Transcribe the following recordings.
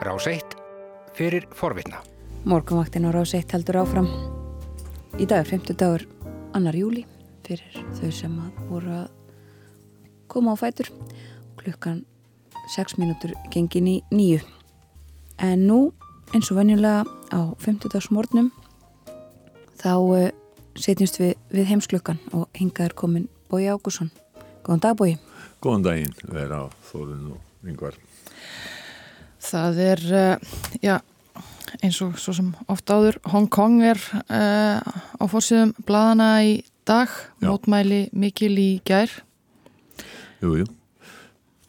Rás 1 fyrir forvitna. Morgumvaktin á Rás 1 heldur áfram. Í dag er 50 dagur annar júli fyrir þau sem að voru að koma á fætur. Klukkan 6 mínútur gengin í nýju. En nú eins og venjulega á 50 dags morgnum þá uh, setjumst við við heimsklukkan og hingaður komin Bói Ágússon. Góðan dag Bói. Góðan daginn, vera á Þórun og yngvar. Það er, uh, já, eins og svo sem ofta áður, Hong Kong er uh, á fórsíðum bladana í dag, Já. mótmæli mikil í gær. Jú, jú.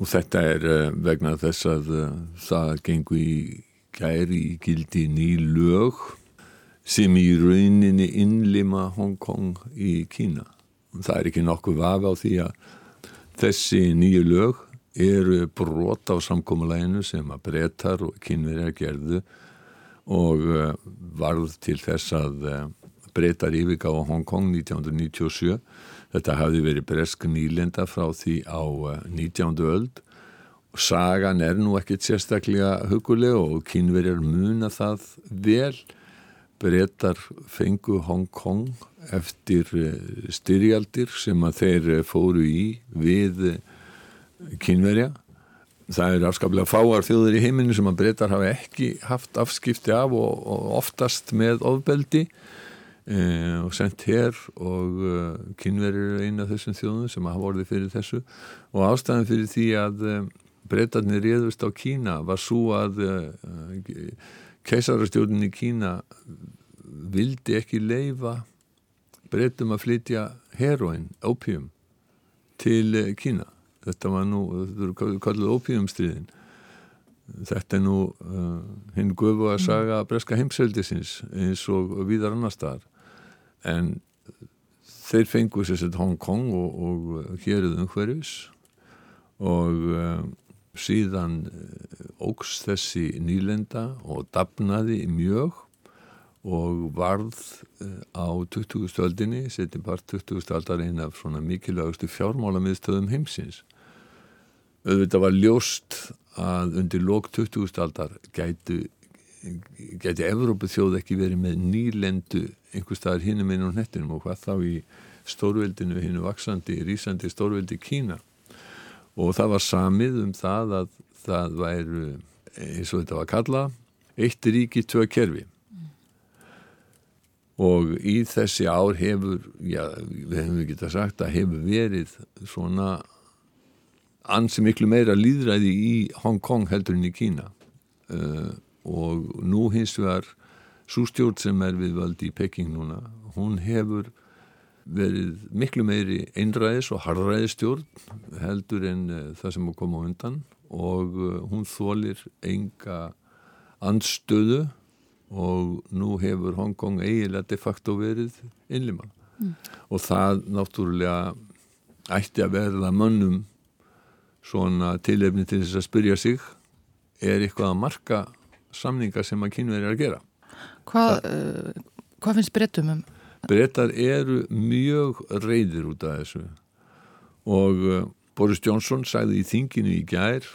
Og þetta er uh, vegna þess að uh, það gengur í gæri í gildi ný lög sem í rauninni innlima Hong Kong í Kína. Það er ekki nokkuð vafi á því að þessi nýju lög eru brot á samkómuleginu sem að breytar og kynverjar gerðu og uh, varð til þess að uh, breytar yfirgá á Hong Kong 1997. Þetta hafði verið bresk nýlenda frá því á uh, 19. öld. Sagan er nú ekkit sérstaklega huguleg og kynverjar muna það vel. Breytar fengu Hong Kong eftir uh, styrjaldir sem að þeir uh, fóru í við uh, kynverja. Það er afskaplega fáar þjóður í heiminu sem að breytar hafa ekki haft afskipti af og, og oftast með ofbeldi e, og sendt hér og uh, kynverjur er eina af þessum þjóðum sem hafa orðið fyrir þessu og ástæðan fyrir því að uh, breytarnir réðust á Kína var svo að uh, keisarastjórnin í Kína vildi ekki leifa breytum að flytja heroin, opium til uh, Kína þetta var nú, þetta eru kalluð opiumstriðin þetta er nú uh, hinn gufu að saga breska heimseldisins eins og víðar annar staðar en þeir fengu sér sett Hong Kong og, og héruð umhverfis og uh, síðan ógs þessi nýlenda og dafnaði mjög og varð á 20. stöldinni, setjum part 20. aldar eina af svona mikilvægustu fjármálamiðstöðum heimsins auðvitað var ljóst að undir lók 20. aldar gætu gæti Evrópu þjóð ekki verið með nýlendu einhver staðar hinnum inn á hnettinum og hvað þá í stórveldinu hinnu vaksandi, rísandi stórveldi Kína og það var samið um það að það væru eins og þetta var kalla eitt ríki, tvö kerfi og í þessi ár hefur já, við hefum ekki það sagt að hefur verið svona ansi miklu meira líðræði í Hong Kong heldur en í Kína. Uh, og nú hins vegar svo stjórn sem er við völdi í Peking núna, hún hefur verið miklu meiri einræðis og harræðis stjórn heldur en uh, það sem koma á undan. Og uh, hún þólir enga andstöðu og nú hefur Hong Kong eiginlega de facto verið innlima. Mm. og það náttúrulega ætti að verða mönnum svona tilefni til þess að spyrja sig er eitthvað að marka samninga sem að kynveri er að gera Hvað, uh, hvað finnst breytum um? Breytar eru mjög reyðir út af þessu og uh, Boris Johnson sagði í þinginu í gær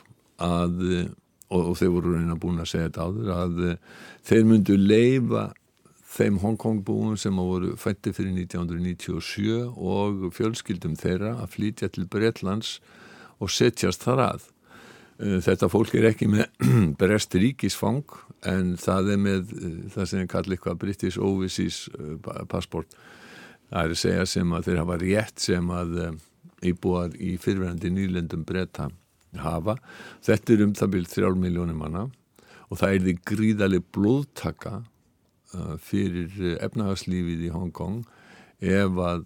að uh, og, og þeir voru reyna búin að segja þetta áður að þeir myndu leifa þeim Hongkong búum sem voru fætti fyrir 1997 og fjölskyldum þeirra að flytja til Breitlands og setjast þar að. Þetta fólk er ekki með brest ríkisfang en það er með það sem kallið eitthvað British Overseas passport. Það er að segja sem að þeir hafa rétt sem að íbúar í fyrverandi nýlendum breyta hafa. Þetta er um það byrjum þrjálf miljónum manna og það er því gríðarlega blóðtaka fyrir efnahagslífið í Hong Kong ef að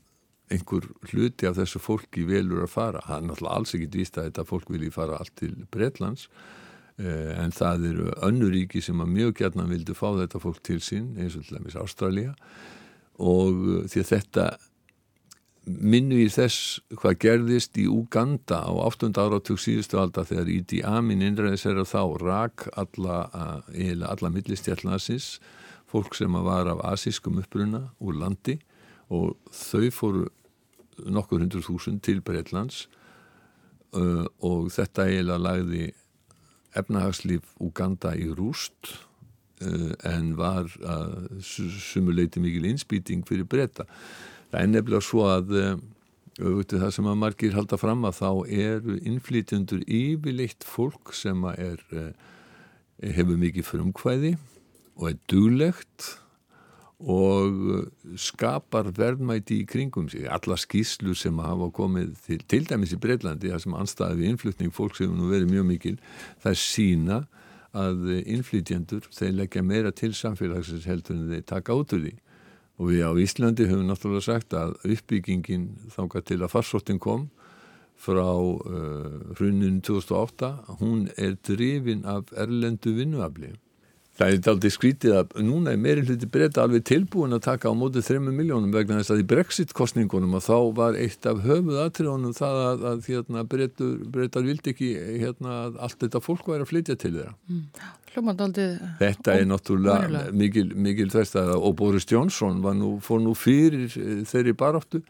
einhver hluti af þessu fólki velur að fara. Það er náttúrulega alls ekkit víst að þetta fólk vilji fara allt til Breitlands en það eru önnuríki sem að mjög gætna vildi fá þetta fólk til sín eins og til dæmis Ástralja og því að þetta minnu í þess hvað gerðist í Uganda á 8. áratug síðustu alda þegar Ídi Amin innræðis er að þá rak alla, alla millistjallasins fólk sem að var af asískum uppruna úr landi og þau fóru nokkur hundur þúsund til Breitlands uh, og þetta eiginlega lagði efnahagslíf Uganda í rúst uh, en var uh, sumuleiti mikil innspýting fyrir breyta. Það er nefnilega svo að auðvitað það sem að margir halda fram að þá eru innflytjendur yfirleitt fólk sem er, hefur mikið frumkvæði og er duglegt og skapar verðmæti í kringum sig. Alla skýslu sem hafa komið til, til dæmis í Breitlandi, það sem anstæði innflutning fólk sem nú verið mjög mikil, það er sína að innflytjendur, þeir leggja meira til samfélagsins heldur en þeir taka út úr því. Og við á Íslandi höfum náttúrulega sagt að uppbyggingin þángar til að farsóttin kom frá uh, hrunin 2008, hún er drifin af erlendu vinnuaflið. Það er aldrei skrítið að núna er meiri hluti breyta alveg tilbúin að taka á mótið 3 miljónum vegna þess að í brexit-kostningunum og þá var eitt af höfuð aðtriðunum það að, að hérna, breytur, breytar vildi ekki hérna, að allt þetta fólk væri að flytja til þeirra. Mm. Þetta er náttúrulega mikil, mikil þræstaða og Boris Johnson nú, fór nú fyrir eh, þeirri baráttu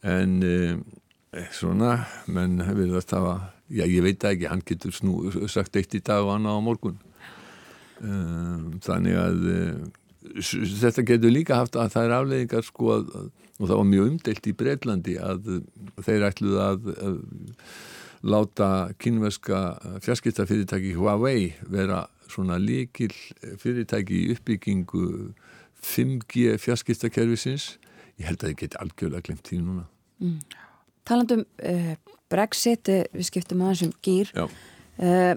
en eh, svona, menn við það stafa, já ég veit ekki, hann getur snú, sagt eitt í dag og annað á morgun. Ehm, þannig að eh, þetta getur líka haft að það er afleggingar sko að, og það var mjög umdelt í Breitlandi að þeir ætluð að, að láta kynveska fjarskiptafyrirtæki Huawei vera svona líkil fyrirtæki í uppbyggingu 5G fjarskiptakerfisins. Ég held að það geti algjörlega glemt því núna. Mm. Talandum uh, Brexit, eh, við skiptum aðeins um gýr uh,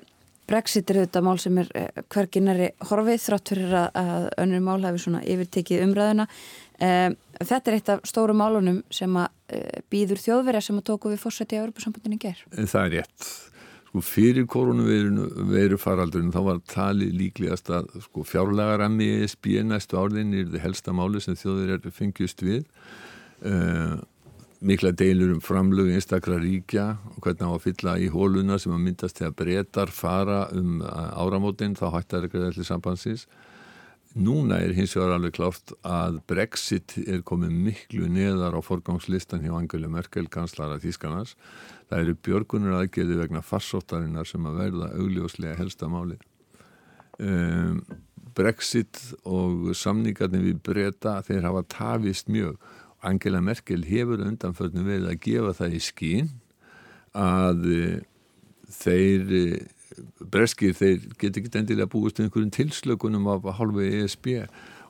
Brexit er auðvitað mál sem er eh, hverginari horfið þrátt fyrir að, önnur mál hefur svona yfirtekið umræðuna. Um, þetta er eitt af stóru málunum sem að uh, býður þjóðverja sem að tóku við fórsætti á Europasambandinu ger. Það er rétt. Sko fyrir koronaviru faraldurinn þá var tali líklegast að sko fjárlegar emmi ESB næstu árðin er það helsta máli sem þjóðverjar fengjust við. Uh, mikla deilur um framlögu einstakra ríkja og hvernig á að fylla í hóluna sem að myndast þegar breytar fara um áramótin þá hættar ekki allir sambansins núna er hins vegar alveg klárt að Brexit er komið miklu neðar á forgangslistan hjá Angela Merkel kanslara Þískanars það eru björgunur aðgerði vegna farsóttarinnar sem að verða augljóslega helsta máli um, Brexit og samningarnir við breyta þeir hafa tafist mjög Angela Merkel hefur undanförnum verið að gefa það í skín að eh, þeir eh, breskir, þeir get ekki endilega búist um einhverjum tilslökunum af halvu ESB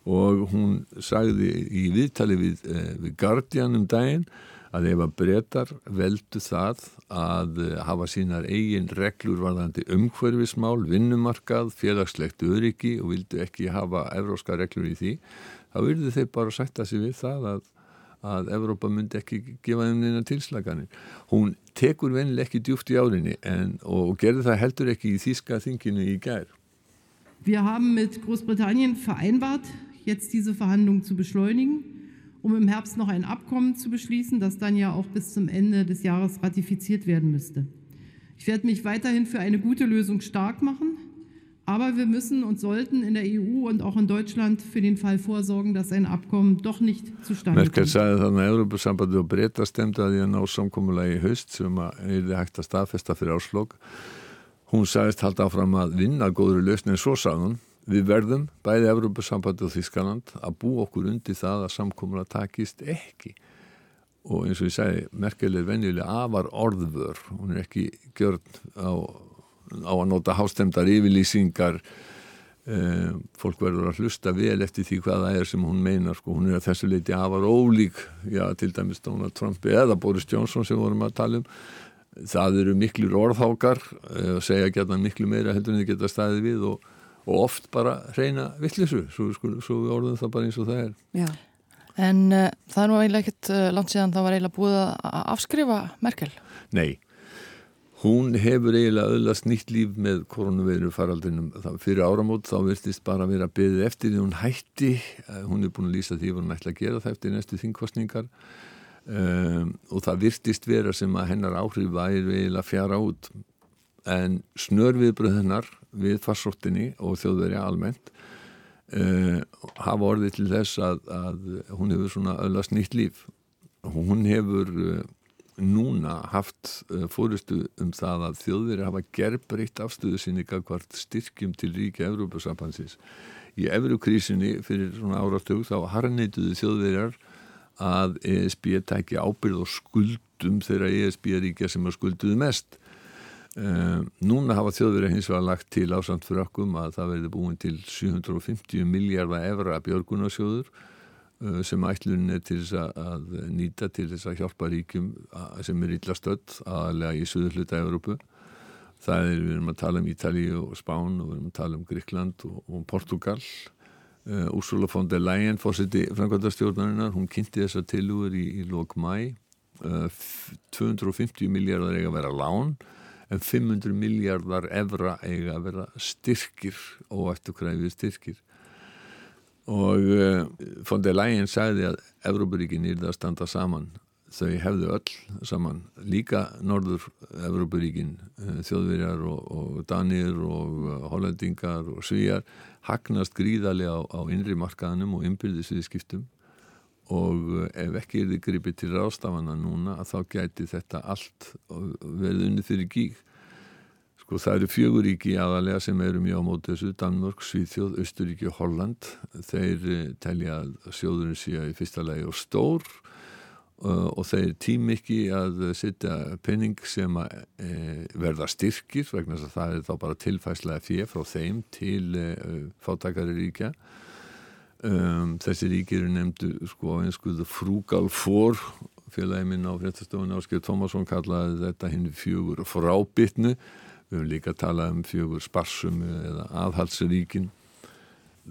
og hún sagði í viðtali við, eh, við Guardian um daginn að ef að breytar veldu það að hafa sínar eigin reglur varðandi umhverfismál, vinnumarkað, félagslegt öryggi og vildu ekki hafa evróska reglur í því, þá vildu þeir bara sætta sig við það að að Evrópa myndi ekki gefa þeim neina tilslaganir. Hún tekur venileg ekki djúft í árinni en, og gerði það heldur ekki í Þíska þinginu í gær. Wir haben mit Großbritannien vereinbart, jetzt diese Verhandlungen zu beschleunigen, um im Herbst noch ein Abkommen zu beschließen, das dann ja auch bis zum Ende des Jahres ratifiziert werden müsste. Ich werde mich weiterhin für eine gute Lösung stark machen. Aber wir müssen und sollten in der EU und auch in Deutschland für den Fall vorsorgen, dass ein Abkommen doch nicht zustande kommt. Merkel sagði þannig að Európa-sambandi og breyta stemta að því að ná samkommulagi í haust sem að er hægt að staðfesta fyrir áslokk. Hún sagðist halda áfram að vinna góður lausni en svo sagðun við verðum, bæði Európa-sambandi og Þískaland, að bú okkur undir það að samkommula takist ekki. Og eins og ég segi, Merkel er venjulega afar orðvör, hún er ekki gjörn á á að nota hástemdar yfirlýsingar eh, fólk verður að hlusta vel eftir því hvað það er sem hún meinar sko. hún er að þessu leiti afar ólík já, til dæmis Donald Trump eða Boris Johnson sem vorum að tala um það eru miklu orðhákar eh, segja geta miklu meira heldur en þið geta staðið við og, og oft bara reyna vittlisu, svo, svo, orðum það bara eins og það er Já. En uh, það er nú eiginlega ekkert uh, langt síðan það var eiginlega búið að afskrifa Merkel Nei Hún hefur eiginlega öðlast nýtt líf með koronaveiru faraldrinum. Fyrir áramót þá virtist bara vera beðið eftir því hún hætti. Eh, hún er búin að lýsa því hún ætla að gera það eftir næstu þingkostningar um, og það virtist vera sem að hennar áhrif væri eiginlega fjara út. En snörviðbröð hennar við farsóttinni og þjóðverja almennt uh, hafa orðið til þess að, að hún hefur svona öðlast nýtt líf. Hún hefur... Uh, núna haft uh, fórustu um það að þjóðveri hafa gerbreytt afstöðu sinni hvart styrkjum til ríkja Evrópusambansins. Í Evrókrísinni fyrir svona áratug þá harnituðu þjóðverjar að ESB tæki ábyrð og skuldum þeirra ESB-ríkja sem að skulduðu mest. Um, núna hafa þjóðverið hins vegar lagt til ásand fyrir okkum að það verði búin til 750 miljardar evra björgunarsjóður sem ætlun er til þess að nýta til þess að hjálpa ríkjum sem er illa stödd aðalega í söður hluta Evrópu. Það er, við erum að tala um Ítalíu og Spán og við erum að tala um Gríkland og, og Portugal. Uh, Úrsula von der Leyen, fórseti framkvæmdastjórnarinnar, hún kynnti þessa tilugur í, í lók mæ. Uh, 250 miljardar eiga að vera lán en 500 miljardar evra eiga að vera styrkir og eftir kræfið styrkir og uh, von der Leyen sagði að Evrópuríkin það að standa saman. Þau hefðu öll saman. Líka norður Evrópuríkin uh, þjóðverjar og, og danir og uh, hollendingar og svíjar hagnast gríðarlega á, á innri markaðanum og innbyrðisviðskiptum. Og ef ekki er þið gripið til rástafana núna þá gæti þetta allt verið unnið fyrir gíg sko það eru fjöguríki aðalega sem eru mjög á móti þessu Danmörk, Svíþjóð, Östuríki og Holland. Þeir telja að sjóðurinn sé í fyrsta lagi og stór og þeir tím ekki að setja penning sem að e, verða styrkir vegna þess að það er þá bara tilfæslega fjö frá þeim til e, fátakari ríkja. Um, þessi ríkir eru nefndu sko einskuðu frúgal fór félagi minn á fréttastofunni Áskil Tómasson kallaði þetta hinn fjögur frábytnu við höfum líka talað um fjögur sparsum eða aðhalsríkin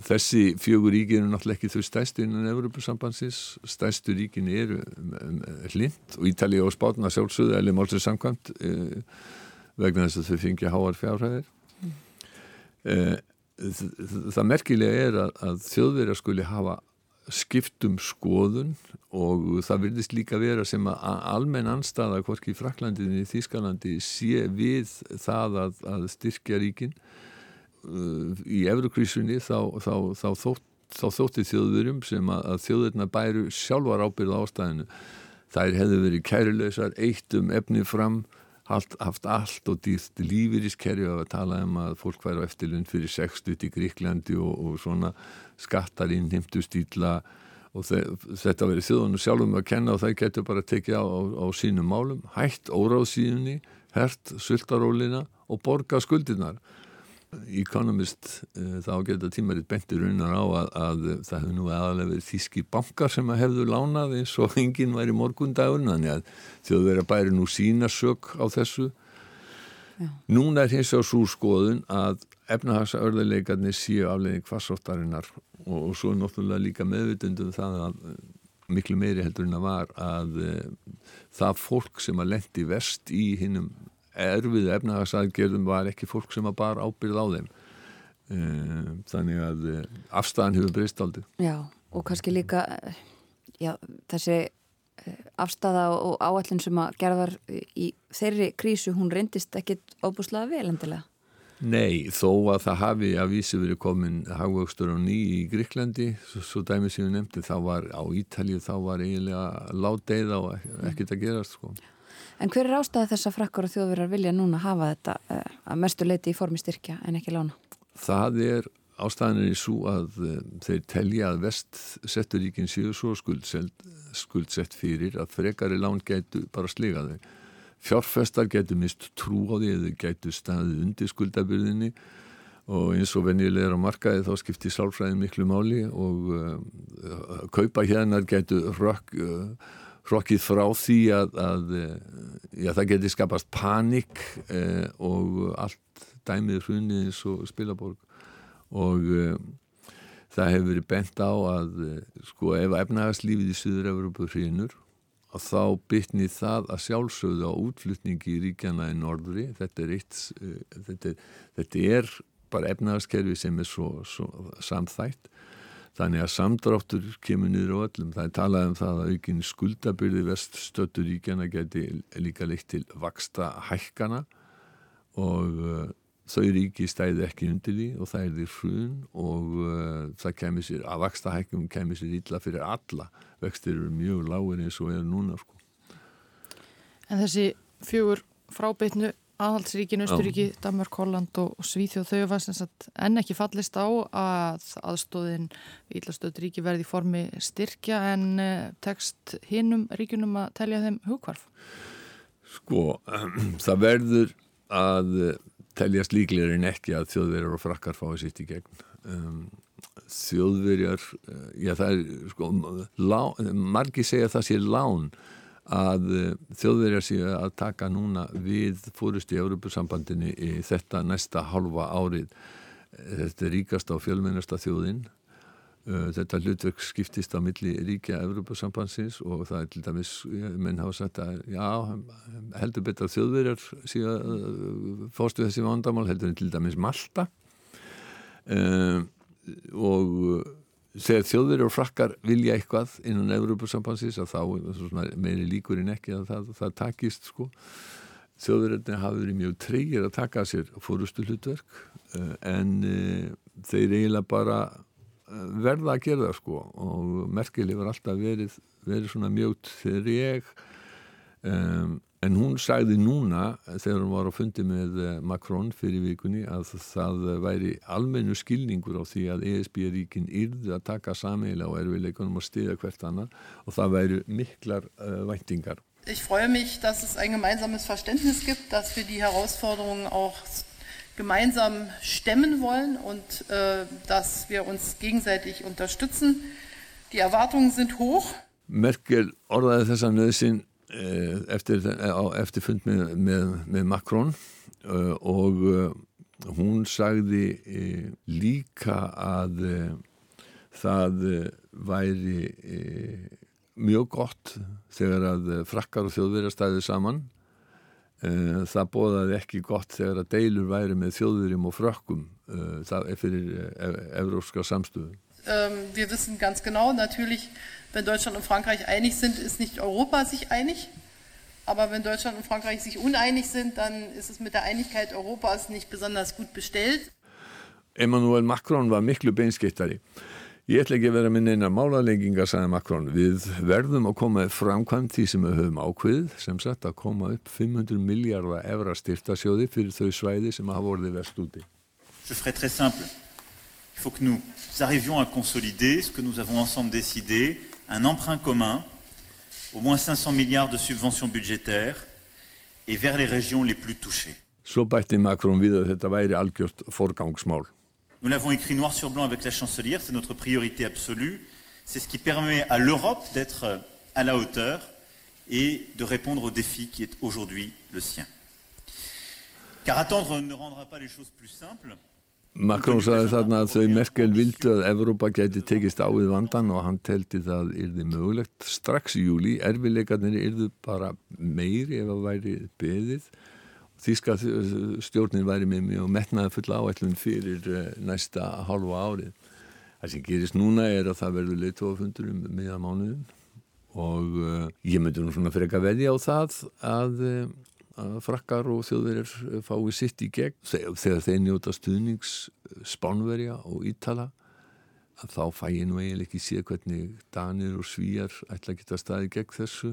þessi fjögur ríki eru náttúrulega ekki þau stæstu innan Evropasambansins stæstu ríkin eru hlind og Ítalið og Spátna sjálfsögðu eða málsir samkvæmt eh, vegna þess að þau fengja háar fjárhæðir. Mm. eh, það merkilega er að, að þjóðverjar skuli hafa skiptum skoðun og það virðist líka vera sem að almenn anstaða hvorki í Fraklandinni í Þískalandi sé við það að, að styrkja ríkin. Uh, í Eurokrísunni þá, þá, þá, þótt, þá þótti þjóðverjum sem að, að þjóðverjna bæru sjálfar ábyrða ástæðinu. Þær hefðu verið kæruleysar eitt um efni fram haft, haft allt og dýrt lífeyriskerfi að tala um að fólk væri á eftirlund fyrir 60 í Gríklandi og, og svona skattarinn heimtu stíla og þetta verið þjóðunum sjálfum að kenna og það getur bara tekið á, á, á sínum málum, hætt óráðsíðunni, hert sultarólina og borga skuldinar Economist uh, þá geta tímaritt bentir unnar á að, að það hefur nú aðalega verið þíski bankar sem að hefðu lánað eins og enginn væri morgundagur þannig að að bæri nú sína sök á þessu Já. Núna er hins á svo skoðun að efnahagsörðuleikarnir séu aflegin kvassóttarinnar og, og svo náttúrulega líka meðvitundum það að miklu meiri heldur en að var að uh, það fólk sem að lendi vest í hinnum erfið efnahagsaðgerðum var ekki fólk sem að bara ábyrð á þeim. Eh, þannig að eh, afstæðan hefur breyst aldrei Já, og kannski líka eh, já, þessi afstæða og áallin sem að gerðar í þeirri krísu, hún reyndist ekkit óbúslega vel endilega. Nei, þó að það hafi að vísi verið komin hagvöxtur á ný í Gríklandi, svo, dæmi sem við nefndi, þá var á Ítalið, þá var eiginlega látdeið á ekkert að gerast sko. En hver er ástæða þess að frakkar og þjóðverðar vilja núna hafa þetta uh, að mestu leiti í formi styrkja en ekki lána? Það er ástæðanir í svo að uh, þeir telja að vest setturíkin séu svo skuldsett, skuldsett fyrir að frekari lán gætu bara sliga þau. Fjárfestar getur mist trú á því eða getur staðið undir skuldabyrðinni og eins og venjulegur á markaði þá skiptir sálfræði miklu máli og uh, kaupa hérna getur rökk hrokkið frá því að, að já, það geti skapast panik eh, og allt dæmið hrunið eins og spilaborg. Og eh, það hefur verið bent á að eh, sko ef efnagaslífið í Suður-Európu hrinur og þá bytni það að sjálfsögðu á útflutningi í ríkjana í norðri. Þetta er, eitt, eh, þetta, þetta er bara efnagaskerfi sem er svo, svo samþætt Þannig að samdráttur kemur niður á öllum. Það er talað um það að aukin skuldabyrði veststöttur ríkjana geti líka leitt til vaksta hækkana og uh, þau ríki stæði ekki undir því og það er því hrun og uh, það kemur sér, að vaksta hækkum kemur sér illa fyrir alla. Vextir eru mjög lágur eins og er núna sko. En þessi fjögur frábeitnu aðhaldsríkin, Östuríki, Danmark, Holland og Svíþjóð þau var sem sagt enn ekki fallist á að aðstóðin Ílastöð ríki verði í formi styrkja en eh, tekst hinnum ríkunum að telja þeim hugvarf? Sko, það verður að teljast líklegir en ekki að þjóðverjar og frakkar fái sitt í gegn. Um, þjóðverjar, eh, já það er sko, lá, margi segja að það sé lán að eh, þjóðverjar séu að taka núna við fórust í Európusambandinu í þetta næsta halva árið. Þetta er ríkast á fjölmennasta þjóðinn eh, þetta hlutverk skiptist á milli ríkja Európusambansins og það er til dæmis, menn hafa sagt að já, heldur betur þjóðverjar eh, fórstu þessi vandamál, heldur til dæmis Malta. Um, og þegar þjóður og frakkar vilja eitthvað innan Európa-sambansins að þá meiri líkur en ekki að það, það takist sko. Þjóðurinn hafi verið mjög treyir að taka sér fórustu hlutverk eh, en e, þeir eiginlega bara eh, verða að gera það sko. Og merkeli var alltaf verið, verið svona mjögt þegar ég um, En hún sagði núna þegar hún var á fundi með eh, Macron fyrir vikunni að það væri almennu skilningur á því að ESB-ríkin yrði að taka samíla og erfileikunum og stiða hvert annar og það væri miklar uh, væntingar. Ich freue mich, dass es ein gemeinsames Verständnis gibt, dass wir die Herausforderungen auch gemeinsam stemmen wollen und äh, dass wir uns gegenseitig unterstützen. Die Erwartungen sind hoch. Merkel orðaði þessa nöðsinn Eh, eftir, eftir fund með, með, með Macron eh, og eh, hún sagði líka að það væri mjög gott þegar að frakkar og þjóðverjar stæði saman. Það bóðaði ekki gott þegar að deilur væri með þjóðverjum og frökkum það er fyrir evrópska samstöðu. Ähm, wir wissen ganz genau, natürlich, wenn Deutschland und Frankreich einig sind, ist nicht Europa sich einig. Aber wenn Deutschland und Frankreich sich uneinig sind, dann ist es mit der Einigkeit Europas nicht besonders gut bestellt. Emmanuel Macron var miklu beinskiptari. Ég ætla ekki að vera með neina málalenginga, sagði Macron. Við verðum að koma framkvæmt því sem við höfum ákveð, sem sagt að koma upp 500 miljardar evra styrtasjóði fyrir þau svæði sem hafa vorið vest úti. Je ferai très simple. Il faut que nous arrivions à consolider ce que nous avons ensemble décidé, un emprunt commun, au moins 500 milliards de subventions budgétaires et vers les régions les plus touchées. Nous l'avons écrit noir sur blanc avec la chancelière, c'est notre priorité absolue. C'est ce qui permet à l'Europe d'être à la hauteur et de répondre au défi qui est aujourd'hui le sien. Car attendre ne rendra pas les choses plus simples. Macron sagði þarna að þau Merkel vildu að Evrópa geti tekist á við vandan og hann telti það yrði mögulegt. Strax í júli, erfileikarnir yrðu bara meiri ef það væri beðið. Þíska stjórnin væri með og metnaði fulla áætlun fyrir eh, næsta halva árið. Það sem gerist núna er að það verður leittóafundur um miðan mánuðin og uh, ég myndi nú svona freka veði á það að uh, að frakkar og þjóðverjar fái sitt í gegn. Þegar þeir njóta stuðnings spánverja og ítala þá fæ ég nú eiginlega ekki sé hvernig danir og svíjar ætla að geta staði gegn þessu.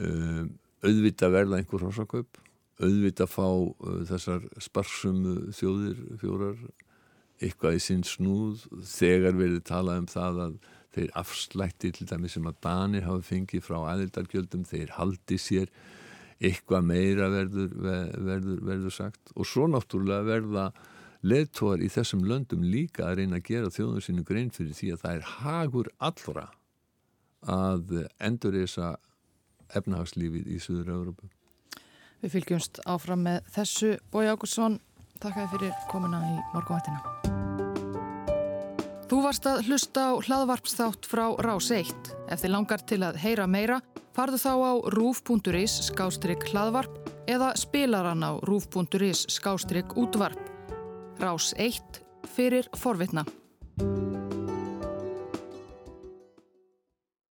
Um, auðvita verða einhver hosakaupp auðvita fá þessar sparsumu þjóðir fjórar eitthvað í sinn snúð. Þegar verið talað um það að þeir afslætti til dæmi sem að danir hafa fengið frá aðildargjöldum þeir haldi sér eitthvað meira verður, verður, verður sagt og svo náttúrulega verða leðtóar í þessum löndum líka að reyna að gera þjóðum sinu grein fyrir því að það er hagur allra að endur þessa efnahagslífið í Suður-Európu. Við fylgjumst áfram með þessu Bói Ágursson, takk að fyrir komuna í morgunvættina. Þú varst að hlusta á hlaðvarpsþátt frá Rás 1. Ef þið langar til að heyra meira Farðu þá á rúf.is skástrygg hlaðvarp eða spilaran á rúf.is skástrygg útvarp. Rás 1 fyrir forvitna.